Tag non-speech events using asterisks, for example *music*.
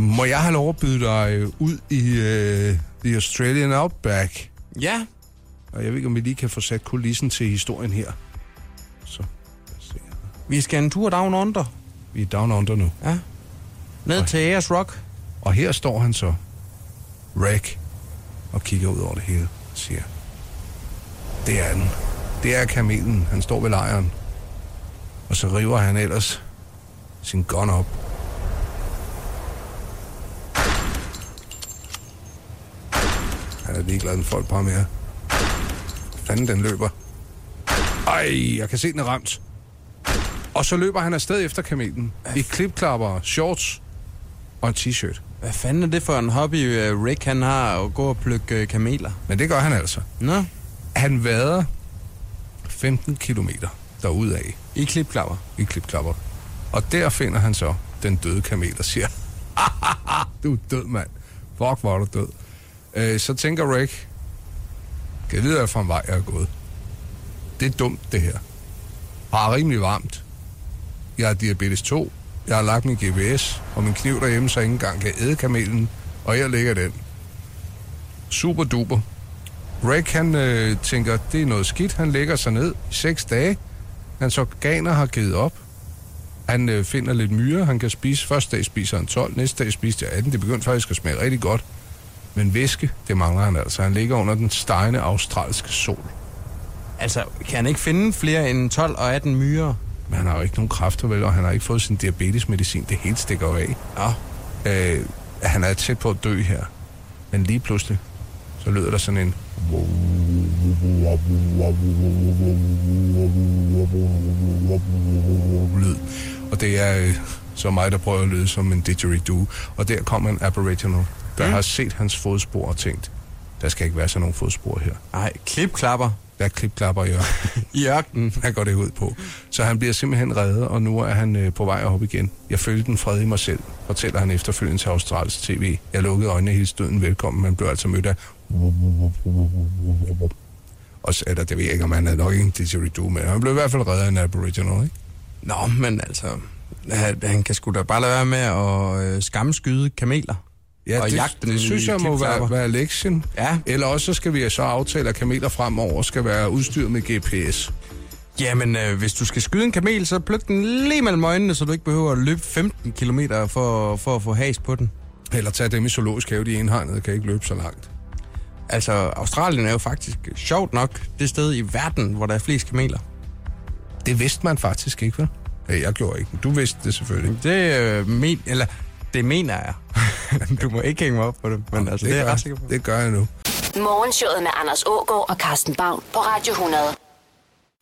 Må jeg have lov at byde dig øh, ud i uh, The Australian Outback? Ja, Og jeg ved ikke, om vi lige kan få sat kulissen til historien her. Så, se. vi skal en tur down under. Vi er down under nu. Ja. Ned til Ayers Rock. Og her står han så, Rick, og kigger ud over det hele og siger, det er den. Det er kamelen. Han står ved lejren. Og så river han ellers sin gun op. er ligeglad med folk bare mere. Fanden, den løber. Ej, jeg kan se, den er ramt. Og så løber han afsted efter kamelen. I klipklapper, shorts og en t-shirt. Hvad fanden er det for en hobby, øh, Rick han har at gå og plukke øh, kameler? Men det gør han altså. Nå, Han vader 15 kilometer derudaf i klipklapper. i klipklapper. Og der finder han så den døde kamel og siger, *laughs* du er død, mand. Fuck, hvor er du død. Øh, så tænker Rick, kan jeg vide, hvad for en vej jeg er gået? Det er dumt, det her. Har rimelig varmt. Jeg har diabetes 2. Jeg har lagt min GPS og min kniv derhjemme, så jeg ikke engang kan æde kamelen. Og jeg ligger den. Super duper. Rick, han øh, tænker, det er noget skidt. Han lægger sig ned i seks dage. Hans organer har givet op. Han øh, finder lidt myre, han kan spise. Første dag spiser han 12, næste dag spiser han 18. Det begynder faktisk at smage rigtig godt. Men væske, det mangler han altså. Han ligger under den stegende australske sol. Altså, kan han ikke finde flere end 12 og 18 myrer? Men han har jo ikke nogen kræfter, vel, og han har ikke fået sin diabetesmedicin. Det hele stikker jo af. Nå, Øh, han er tæt på at dø her. Men lige pludselig, så lyder der sådan en... lyd. Og det er øh, så mig, der prøver at lyde som en didgeridoo. Og der kommer en aboriginal, der Mm. har set hans fodspor og tænkt, der skal ikke være sådan nogle fodspor her. ej, klipklapper Der er klipklapper i ørken. *laughs* i ørkenen. Hvad går det ud på? Så han bliver simpelthen reddet, og nu er han øh, på vej op igen. Jeg følte den fred i mig selv, fortæller han efterfølgende til Australisk TV. Jeg lukkede øjnene hele støden velkommen, men blev altså mødt af... Og så er der, det ved jeg ikke, om han er nok ikke en didgeridoo, men han blev i hvert fald reddet af en aboriginal, ikke? Nå, men altså, han, han kan sgu da bare lade være med at øh, skamskyde kameler. Ja, Og det, jagte dem det synes jeg må være, være lektien. Ja. Eller også så skal vi så aftale, at kameler fremover skal være udstyret med GPS. Jamen, øh, hvis du skal skyde en kamel, så pluk den lige mellem øjnene, så du ikke behøver at løbe 15 km for, for at få has på den. Eller tage dem i zoologisk have, de enhegnede kan ikke løbe så langt. Altså, Australien er jo faktisk sjovt nok det sted i verden, hvor der er flest kameler. Det vidste man faktisk ikke, vel? Ja, jeg gjorde ikke. Du vidste det selvfølgelig. Det, øh, men, eller, det mener jeg. *laughs* du må ikke hænge mig op på det, men altså, det, det er jeg ret sikker på. Det gør jeg nu. Morgenshowet med Anders Ågaard og Carsten Baum på Radio 100.